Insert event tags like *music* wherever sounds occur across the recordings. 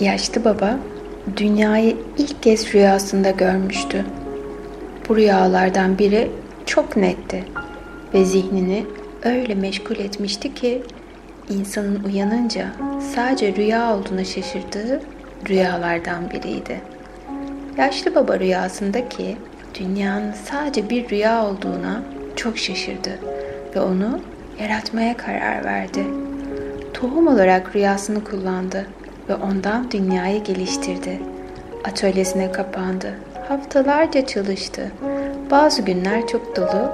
Yaşlı baba dünyayı ilk kez rüyasında görmüştü. Bu rüyalardan biri çok netti ve zihnini öyle meşgul etmişti ki insanın uyanınca sadece rüya olduğuna şaşırdığı rüyalardan biriydi. Yaşlı baba rüyasındaki dünyanın sadece bir rüya olduğuna çok şaşırdı ve onu yaratmaya karar verdi. Tohum olarak rüyasını kullandı ve ondan dünyayı geliştirdi. Atölyesine kapandı. Haftalarca çalıştı. Bazı günler çok dolu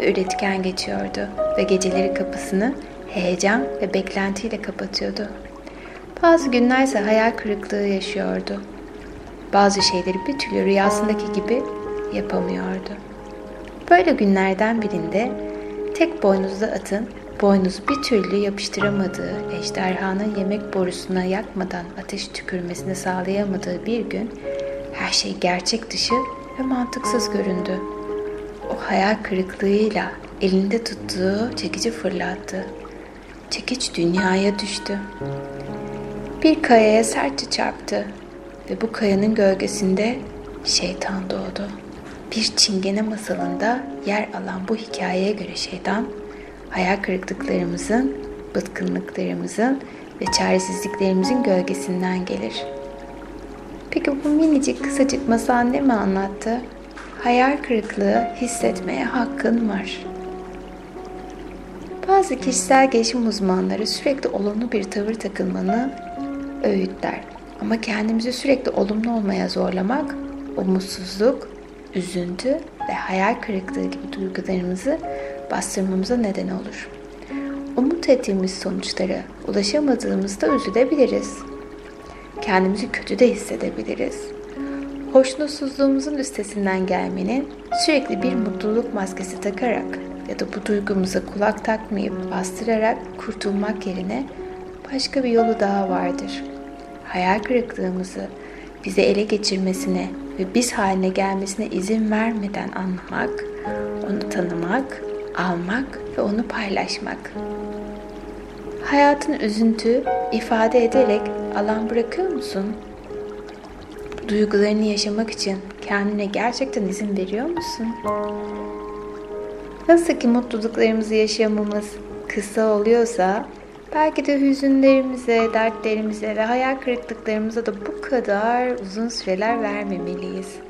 ve üretken geçiyordu ve geceleri kapısını heyecan ve beklentiyle kapatıyordu. Bazı günler ise hayal kırıklığı yaşıyordu. Bazı şeyleri bir türlü rüyasındaki gibi yapamıyordu. Böyle günlerden birinde tek boynuzlu atın boynuz bir türlü yapıştıramadığı, ejderhanın yemek borusuna yakmadan ateş tükürmesini sağlayamadığı bir gün her şey gerçek dışı ve mantıksız göründü. O hayal kırıklığıyla elinde tuttuğu çekici fırlattı. Çekiç dünyaya düştü. Bir kayaya sertçe çarptı ve bu kayanın gölgesinde şeytan doğdu. Bir çingene masalında yer alan bu hikayeye göre şeytan, hayal kırıklıklarımızın, bıtkınlıklarımızın ve çaresizliklerimizin gölgesinden gelir. Peki bu minicik kısacık masal ne mi anlattı? Hayal kırıklığı hissetmeye hakkın var. Bazı kişisel gelişim uzmanları sürekli olumlu bir tavır takılmanı öğütler. Ama kendimizi sürekli olumlu olmaya zorlamak, umutsuzluk, üzüntü ve hayal kırıklığı gibi duygularımızı bastırmamıza neden olur. Umut ettiğimiz sonuçlara ulaşamadığımızda üzülebiliriz. Kendimizi kötü de hissedebiliriz. Hoşnutsuzluğumuzun üstesinden gelmenin sürekli bir mutluluk maskesi takarak ya da bu duygumuza kulak takmayıp bastırarak kurtulmak yerine başka bir yolu daha vardır. Hayal kırıklığımızı bize ele geçirmesine ve biz haline gelmesine izin vermeden anlamak, onu tanımak, almak ve onu paylaşmak. Hayatın üzüntü ifade ederek alan bırakıyor musun? Duygularını yaşamak için kendine gerçekten izin veriyor musun? Nasıl ki mutluluklarımızı yaşamamız kısa oluyorsa belki de hüzünlerimize, dertlerimize ve hayal kırıklıklarımıza da bu kadar uzun süreler vermemeliyiz.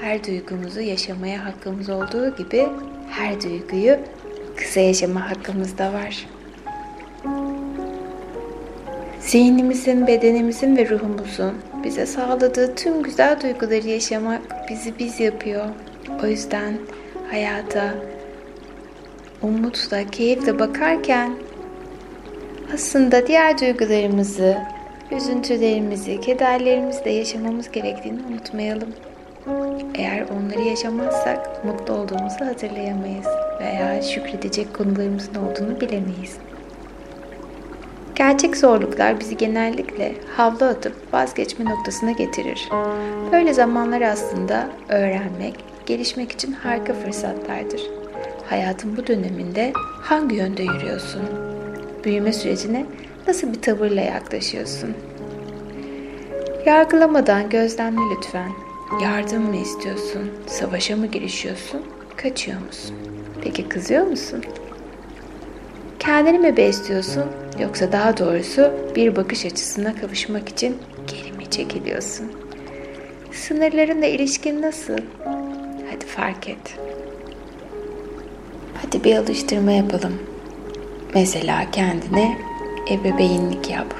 Her duygumuzu yaşamaya hakkımız olduğu gibi her duyguyu kısa yaşama hakkımız da var. Zihnimizin, bedenimizin ve ruhumuzun bize sağladığı tüm güzel duyguları yaşamak bizi biz yapıyor. O yüzden hayata umutla, keyifle bakarken aslında diğer duygularımızı, üzüntülerimizi, kederlerimizi de yaşamamız gerektiğini unutmayalım. Eğer onları yaşamazsak mutlu olduğumuzu hatırlayamayız veya şükredecek konularımızın olduğunu bilemeyiz. Gerçek zorluklar bizi genellikle havlu atıp vazgeçme noktasına getirir. Böyle zamanlar aslında öğrenmek, gelişmek için harika fırsatlardır. Hayatın bu döneminde hangi yönde yürüyorsun? Büyüme sürecine nasıl bir tavırla yaklaşıyorsun? Yargılamadan gözlemle lütfen. Yardım mı istiyorsun? Savaşa mı girişiyorsun? Kaçıyor musun? Peki kızıyor musun? Kendini mi besliyorsun yoksa daha doğrusu bir bakış açısına kavuşmak için geri mi çekiliyorsun? Sınırlarınla ilişkin nasıl? Hadi fark et. Hadi bir alıştırma yapalım. Mesela kendine ebeveynlik yap.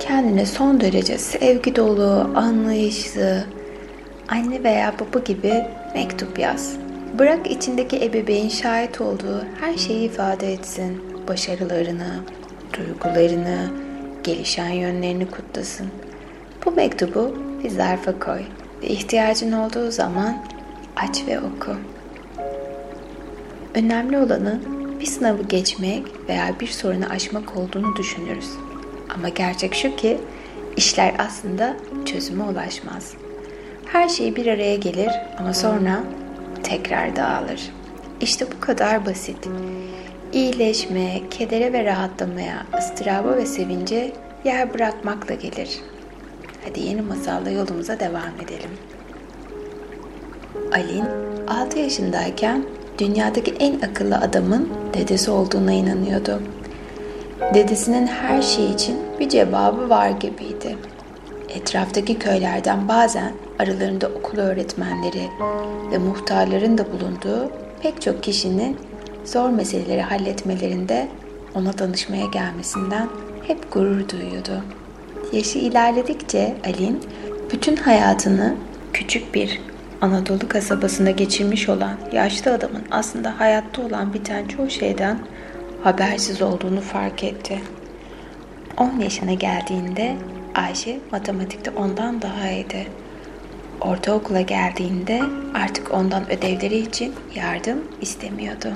Kendine son derece sevgi dolu, anlayışlı, anne veya baba gibi mektup yaz. Bırak içindeki ebeveyn şahit olduğu her şeyi ifade etsin. Başarılarını, duygularını, gelişen yönlerini kutlasın. Bu mektubu bir zarfa koy ve ihtiyacın olduğu zaman aç ve oku. Önemli olanın bir sınavı geçmek veya bir sorunu aşmak olduğunu düşünürüz. Ama gerçek şu ki işler aslında çözüme ulaşmaz. Her şey bir araya gelir ama sonra tekrar dağılır. İşte bu kadar basit. İyileşme, kedere ve rahatlamaya, ıstıraba ve sevince yer bırakmakla gelir. Hadi yeni masalla yolumuza devam edelim. Alin 6 yaşındayken dünyadaki en akıllı adamın dedesi olduğuna inanıyordu. Dedesinin her şey için bir cevabı var gibiydi. Etraftaki köylerden bazen aralarında okul öğretmenleri ve muhtarların da bulunduğu pek çok kişinin zor meseleleri halletmelerinde ona danışmaya gelmesinden hep gurur duyuyordu. Yaşı ilerledikçe Alin bütün hayatını küçük bir Anadolu kasabasında geçirmiş olan yaşlı adamın aslında hayatta olan biten çoğu şeyden habersiz olduğunu fark etti. 10 yaşına geldiğinde Ayşe matematikte ondan daha iyiydi. Ortaokula geldiğinde artık ondan ödevleri için yardım istemiyordu.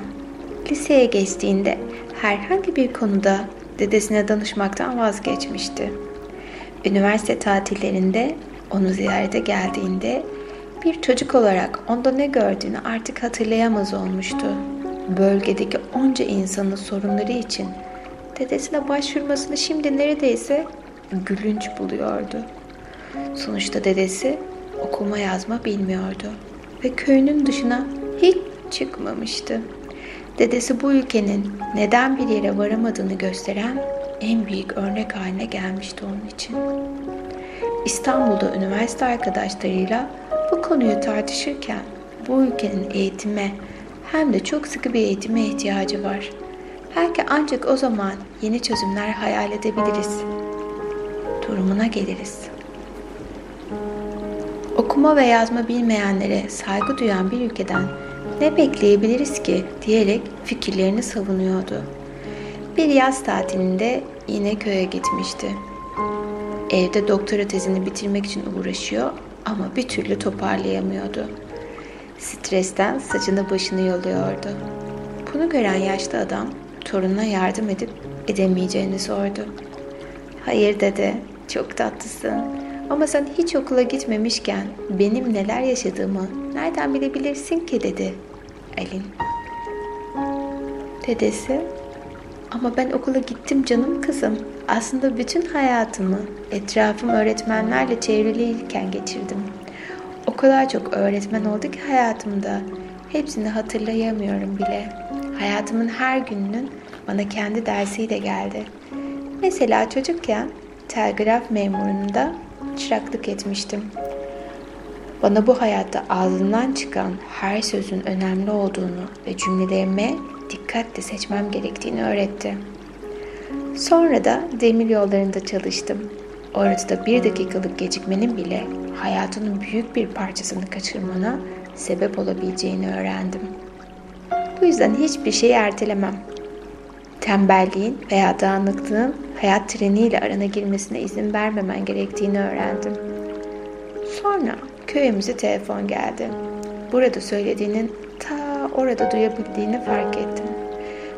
Liseye geçtiğinde herhangi bir konuda dedesine danışmaktan vazgeçmişti. Üniversite tatillerinde onu ziyarete geldiğinde bir çocuk olarak onda ne gördüğünü artık hatırlayamaz olmuştu. Bölgedeki onca insanın sorunları için dedesine başvurmasını şimdi neredeyse gülünç buluyordu. Sonuçta dedesi okuma yazma bilmiyordu ve köyünün dışına hiç çıkmamıştı. Dedesi bu ülkenin neden bir yere varamadığını gösteren en büyük örnek haline gelmişti onun için. İstanbul'da üniversite arkadaşlarıyla bu konuyu tartışırken bu ülkenin eğitime hem de çok sıkı bir eğitime ihtiyacı var. Belki ancak o zaman yeni çözümler hayal edebiliriz. Durumuna geliriz. Okuma ve yazma bilmeyenlere saygı duyan bir ülkeden ne bekleyebiliriz ki diyerek fikirlerini savunuyordu. Bir yaz tatilinde yine köye gitmişti. Evde doktora tezini bitirmek için uğraşıyor ama bir türlü toparlayamıyordu. Stresten saçını başını yoluyordu. Bunu gören yaşlı adam torununa yardım edip edemeyeceğini sordu. Hayır dedi, çok tatlısın. Ama sen hiç okula gitmemişken benim neler yaşadığımı nereden bilebilirsin ki dedi Elin. Dedesi, ama ben okula gittim canım kızım. Aslında bütün hayatımı etrafım öğretmenlerle çevriliyken geçirdim. O kadar çok öğretmen oldu ki hayatımda. Hepsini hatırlayamıyorum bile. Hayatımın her gününün bana kendi dersiyle geldi. Mesela çocukken telgraf memurunda çıraklık etmiştim. Bana bu hayatta ağzından çıkan her sözün önemli olduğunu ve cümlelerime dikkatle seçmem gerektiğini öğretti. Sonra da demir yollarında çalıştım. Orada bir dakikalık gecikmenin bile hayatının büyük bir parçasını kaçırmana sebep olabileceğini öğrendim. Bu yüzden hiçbir şeyi ertelemem. Tembelliğin veya dağınıklığın hayat treniyle arana girmesine izin vermemen gerektiğini öğrendim. Sonra köyümüze telefon geldi. Burada söylediğinin ta orada duyabildiğini fark ettim.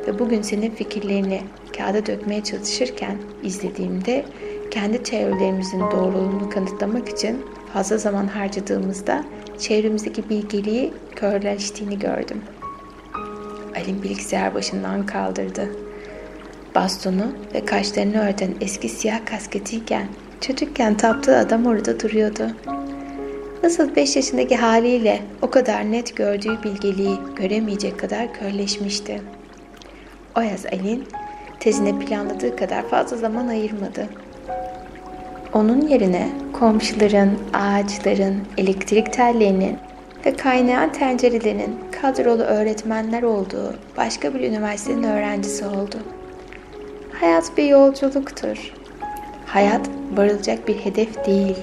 Ve bugün senin fikirlerini kağıda dökmeye çalışırken izlediğimde kendi teorilerimizin doğruluğunu kanıtlamak için fazla zaman harcadığımızda çevremizdeki bilgeliği körleştiğini gördüm. Alim bilgisayar başından kaldırdı. Bastonu ve kaşlarını örten eski siyah kasketiyken çocukken taptığı adam orada duruyordu. Nasıl beş yaşındaki haliyle o kadar net gördüğü bilgeliği göremeyecek kadar körleşmişti. O yaz Alin tezine planladığı kadar fazla zaman ayırmadı. Onun yerine komşuların, ağaçların, elektrik tellerinin ve kaynayan tencerelerin kadrolu öğretmenler olduğu başka bir üniversitenin öğrencisi oldu. Hayat bir yolculuktur. Hayat varılacak bir hedef değil,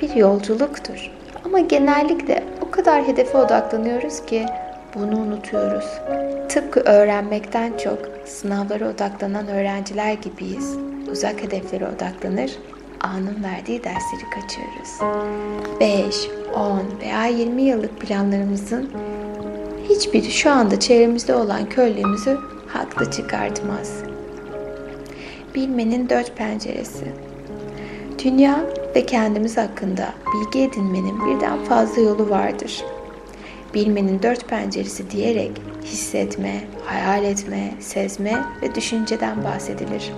bir yolculuktur. Ama genellikle o kadar hedefe odaklanıyoruz ki bunu unutuyoruz. Tıpkı öğrenmekten çok sınavlara odaklanan öğrenciler gibiyiz. Uzak hedeflere odaklanır, anın verdiği dersleri kaçırırız. 5, 10 veya 20 yıllık planlarımızın hiçbiri şu anda çevremizde olan körlüğümüzü haklı çıkartmaz. Bilmenin dört penceresi. Dünya ve kendimiz hakkında bilgi edinmenin birden fazla yolu vardır. Bilmenin dört penceresi diyerek hissetme, hayal etme, sezme ve düşünceden bahsedilir.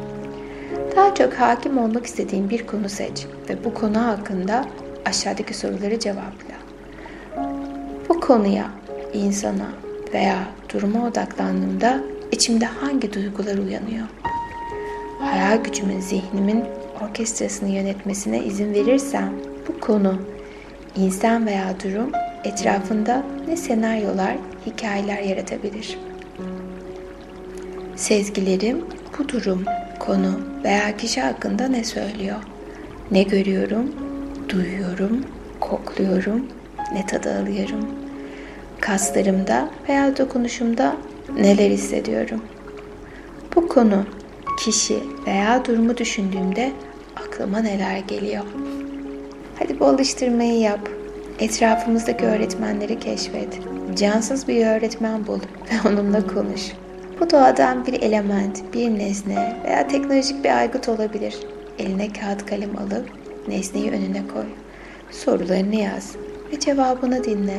Daha çok hakim olmak istediğin bir konu seç ve bu konu hakkında aşağıdaki soruları cevapla. Bu konuya, insana veya duruma odaklandığımda içimde hangi duygular uyanıyor? Hayal gücümün zihnimin orkestrasını yönetmesine izin verirsem bu konu, insan veya durum etrafında ne senaryolar, hikayeler yaratabilir. Sezgilerim bu durum, konu veya kişi hakkında ne söylüyor? Ne görüyorum, duyuyorum, kokluyorum, ne tadı alıyorum? Kaslarımda veya dokunuşumda neler hissediyorum? Bu konu, kişi veya durumu düşündüğümde aklıma neler geliyor? Hadi bu alıştırmayı yap. Etrafımızdaki öğretmenleri keşfet. Cansız bir öğretmen bul ve *laughs* onunla konuş. Bu doğadan bir element, bir nesne veya teknolojik bir aygıt olabilir. Eline kağıt kalem alıp nesneyi önüne koy. Sorularını yaz ve cevabını dinle.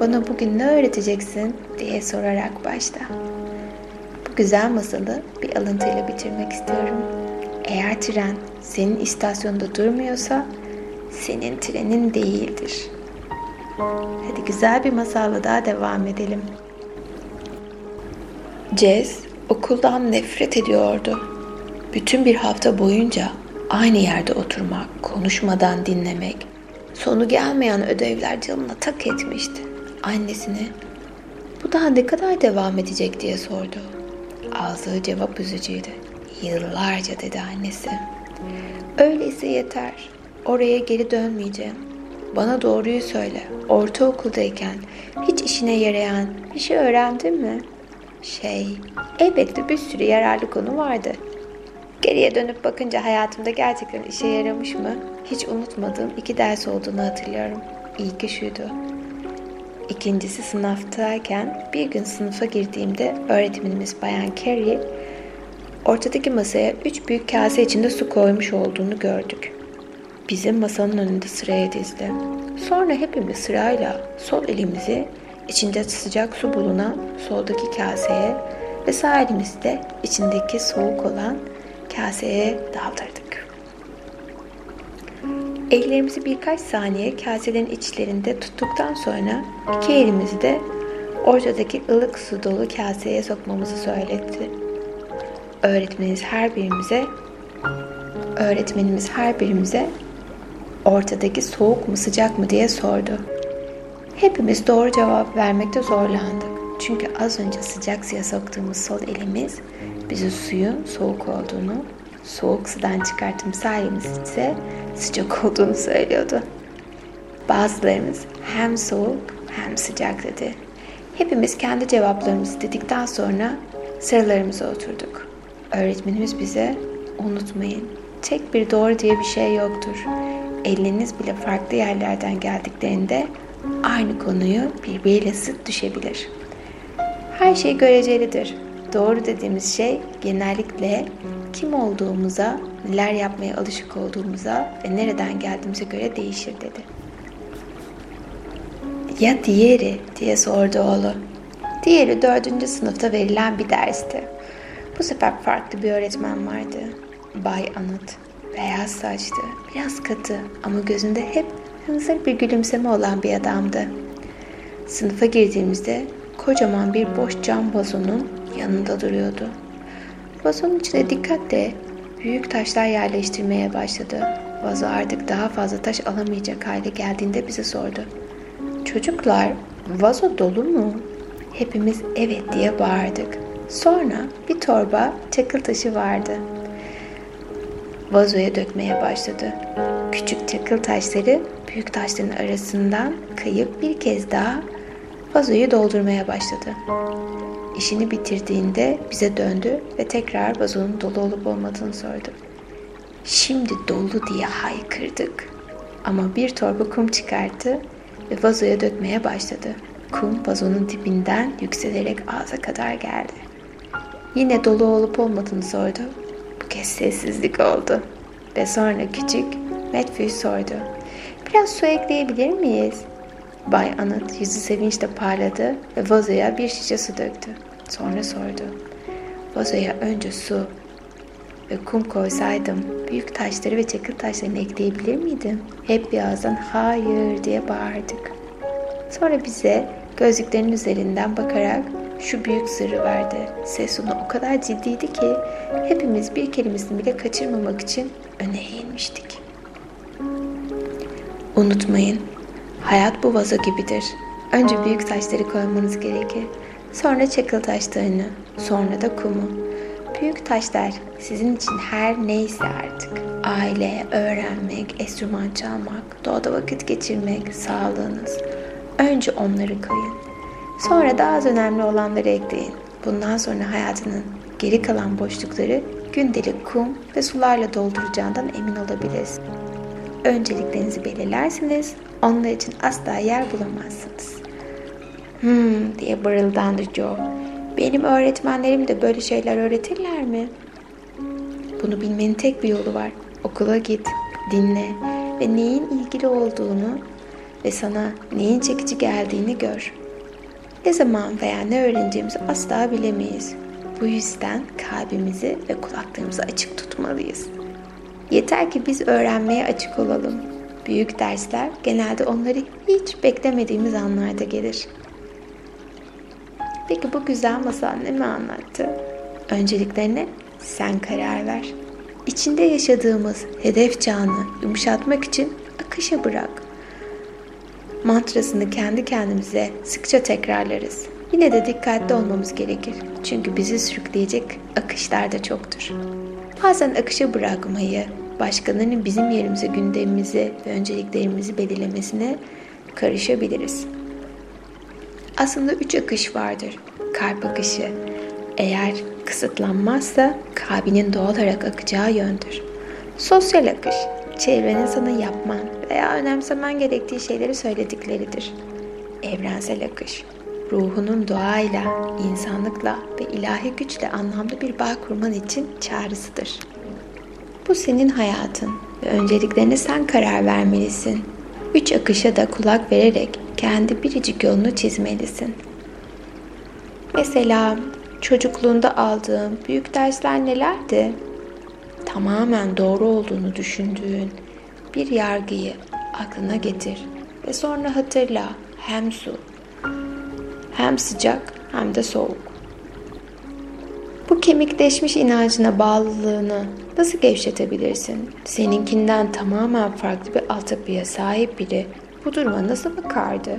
Bana bugün ne öğreteceksin diye sorarak başla. Güzel masalı bir alıntıyla bitirmek istiyorum. Eğer tren senin istasyonda durmuyorsa senin trenin değildir. Hadi güzel bir masalla daha devam edelim. Jess okuldan nefret ediyordu. Bütün bir hafta boyunca aynı yerde oturmak, konuşmadan dinlemek, sonu gelmeyen ödevler canına tak etmişti. Annesine bu daha ne kadar devam edecek diye sordu. Aldığı cevap üzücüydü. Yıllarca dedi annesi. Öyleyse yeter. Oraya geri dönmeyeceğim. Bana doğruyu söyle. Ortaokuldayken hiç işine yarayan bir şey öğrendin mi? Şey, elbette bir sürü yararlı konu vardı. Geriye dönüp bakınca hayatımda gerçekten işe yaramış mı? Hiç unutmadığım iki ders olduğunu hatırlıyorum. İlki şuydu. İkincisi sınıftayken bir gün sınıfa girdiğimde öğretmenimiz Bayan Carey ortadaki masaya üç büyük kase içinde su koymuş olduğunu gördük. Bizim masanın önünde sıraya dizdi. Sonra hepimiz sırayla sol elimizi içinde sıcak su bulunan soldaki kaseye ve sağ elimizi de içindeki soğuk olan kaseye daldırdık. Ellerimizi birkaç saniye kaselerin içlerinde tuttuktan sonra iki elimizi de ortadaki ılık su dolu kaseye sokmamızı söyletti. Öğretmenimiz her birimize öğretmenimiz her birimize ortadaki soğuk mu sıcak mı diye sordu. Hepimiz doğru cevap vermekte zorlandık. Çünkü az önce sıcak suya soktuğumuz sol elimiz bize suyun soğuk olduğunu, soğuk sudan çıkarttığımız sağ elimiz ise sıcak olduğunu söylüyordu. Bazılarımız hem soğuk hem sıcak dedi. Hepimiz kendi cevaplarımızı dedikten sonra sıralarımıza oturduk. Öğretmenimiz bize unutmayın tek bir doğru diye bir şey yoktur. Elleriniz bile farklı yerlerden geldiklerinde aynı konuyu birbiriyle sık düşebilir. Her şey görecelidir. Doğru dediğimiz şey genellikle kim olduğumuza, neler yapmaya alışık olduğumuza ve nereden geldiğimize göre değişir dedi. Ya diğeri diye sordu oğlu. Diğeri dördüncü sınıfta verilen bir dersti. Bu sefer farklı bir öğretmen vardı. Bay Anıt. Beyaz saçlı, biraz katı ama gözünde hep hınzır bir gülümseme olan bir adamdı. Sınıfa girdiğimizde kocaman bir boş cam vazonun yanında duruyordu. Vazonun içine dikkatle büyük taşlar yerleştirmeye başladı. Vazo artık daha fazla taş alamayacak hale geldiğinde bize sordu. Çocuklar, vazo dolu mu? Hepimiz evet diye bağırdık. Sonra bir torba çakıl taşı vardı. Vazoya dökmeye başladı. Küçük çakıl taşları büyük taşların arasından kayıp bir kez daha vazoyu doldurmaya başladı. İşini bitirdiğinde bize döndü ve tekrar vazonun dolu olup olmadığını sordu. Şimdi dolu diye haykırdık. Ama bir torba kum çıkarttı ve vazoya dökmeye başladı. Kum vazonun dibinden yükselerek ağza kadar geldi. Yine dolu olup olmadığını sordu. Bu kez sessizlik oldu. Ve sonra küçük Matthew sordu. Biraz su ekleyebilir miyiz? Bay Anıt yüzü sevinçle parladı ve vazoya bir şişe su döktü. Sonra sordu. Vazoya önce su, ve kum koysaydım büyük taşları ve çakıl taşlarını ekleyebilir miydim? Hep bir ağızdan hayır diye bağırdık. Sonra bize gözlüklerin üzerinden bakarak şu büyük sırrı verdi. Ses tonu o kadar ciddiydi ki hepimiz bir kelimesini bile kaçırmamak için öne eğilmiştik. Unutmayın, hayat bu vazo gibidir. Önce büyük taşları koymanız gerekir. Sonra çakıl taşlarını, sonra da kumu. Büyük taşlar sizin için her neyse artık. Aile, öğrenmek, enstrüman çalmak, doğada vakit geçirmek, sağlığınız. Önce onları koyun. Sonra daha az önemli olanları ekleyin. Bundan sonra hayatının geri kalan boşlukları gündelik kum ve sularla dolduracağından emin olabilirsiniz. Önceliklerinizi belirlersiniz, onlar için asla yer bulamazsınız. Hmm diye barıldandı Joe. Benim öğretmenlerim de böyle şeyler öğretirler mi? Bunu bilmenin tek bir yolu var. Okula git, dinle ve neyin ilgili olduğunu ve sana neyin çekici geldiğini gör. Ne zaman veya ne öğreneceğimizi asla bilemeyiz. Bu yüzden kalbimizi ve kulaklarımızı açık tutmalıyız. Yeter ki biz öğrenmeye açık olalım. Büyük dersler genelde onları hiç beklemediğimiz anlarda gelir. Peki bu güzel masal ne mi anlattı? Önceliklerine sen karar ver. İçinde yaşadığımız hedef çağını yumuşatmak için akışa bırak. Mantrasını kendi kendimize sıkça tekrarlarız. Yine de dikkatli olmamız gerekir. Çünkü bizi sürükleyecek akışlar da çoktur. Bazen akışa bırakmayı, başkalarının bizim yerimize gündemimizi ve önceliklerimizi belirlemesine karışabiliriz. Aslında üç akış vardır. Kalp akışı. Eğer kısıtlanmazsa kalbinin doğal olarak akacağı yöndür. Sosyal akış. Çevrenin sana yapman veya önemsemen gerektiği şeyleri söyledikleridir. Evrensel akış. Ruhunun doğayla, insanlıkla ve ilahi güçle anlamlı bir bağ kurman için çağrısıdır. Bu senin hayatın ve önceliklerine sen karar vermelisin. Üç akışa da kulak vererek kendi biricik yolunu çizmelisin. Mesela çocukluğunda aldığın büyük dersler nelerdi? Tamamen doğru olduğunu düşündüğün bir yargıyı aklına getir ve sonra hatırla hem su, hem sıcak hem de soğuk. Bu kemikleşmiş inancına bağlılığını nasıl gevşetebilirsin? Seninkinden tamamen farklı bir altyapıya sahip biri bu duruma nasıl bakardı?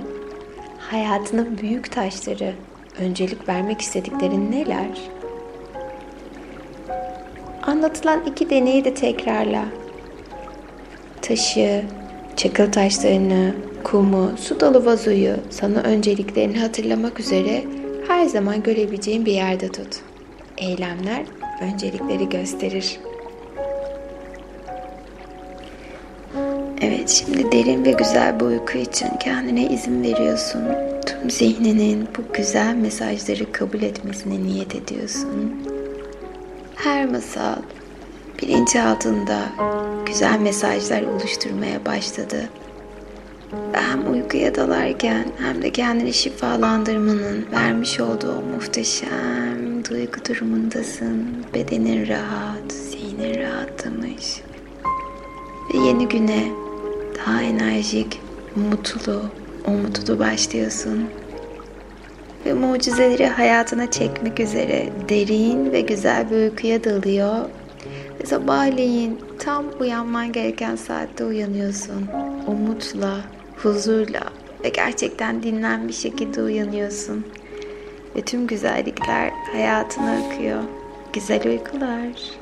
Hayatının büyük taşları, öncelik vermek istediklerin neler? Anlatılan iki deneyi de tekrarla. Taşı, çakıl taşlarını, kumu, su dolu vazoyu sana önceliklerini hatırlamak üzere her zaman görebileceğin bir yerde tut. Eylemler öncelikleri gösterir. Evet, şimdi derin ve güzel bir uyku için kendine izin veriyorsun. Tüm zihninin bu güzel mesajları kabul etmesine niyet ediyorsun. Her masal bilinçaltında güzel mesajlar oluşturmaya başladı. Hem uykuya dalarken hem de kendini şifalandırmanın vermiş olduğu muhteşem duygu durumundasın. Bedenin rahat, zihnin rahatlamış. Ve yeni güne daha enerjik, mutlu, umutlu başlıyorsun. Ve mucizeleri hayatına çekmek üzere derin ve güzel bir uykuya dalıyor. Ve sabahleyin tam uyanman gereken saatte uyanıyorsun. Umutla, huzurla ve gerçekten dinlenmiş şekilde uyanıyorsun. Ve tüm güzellikler hayatına akıyor. Güzel uykular.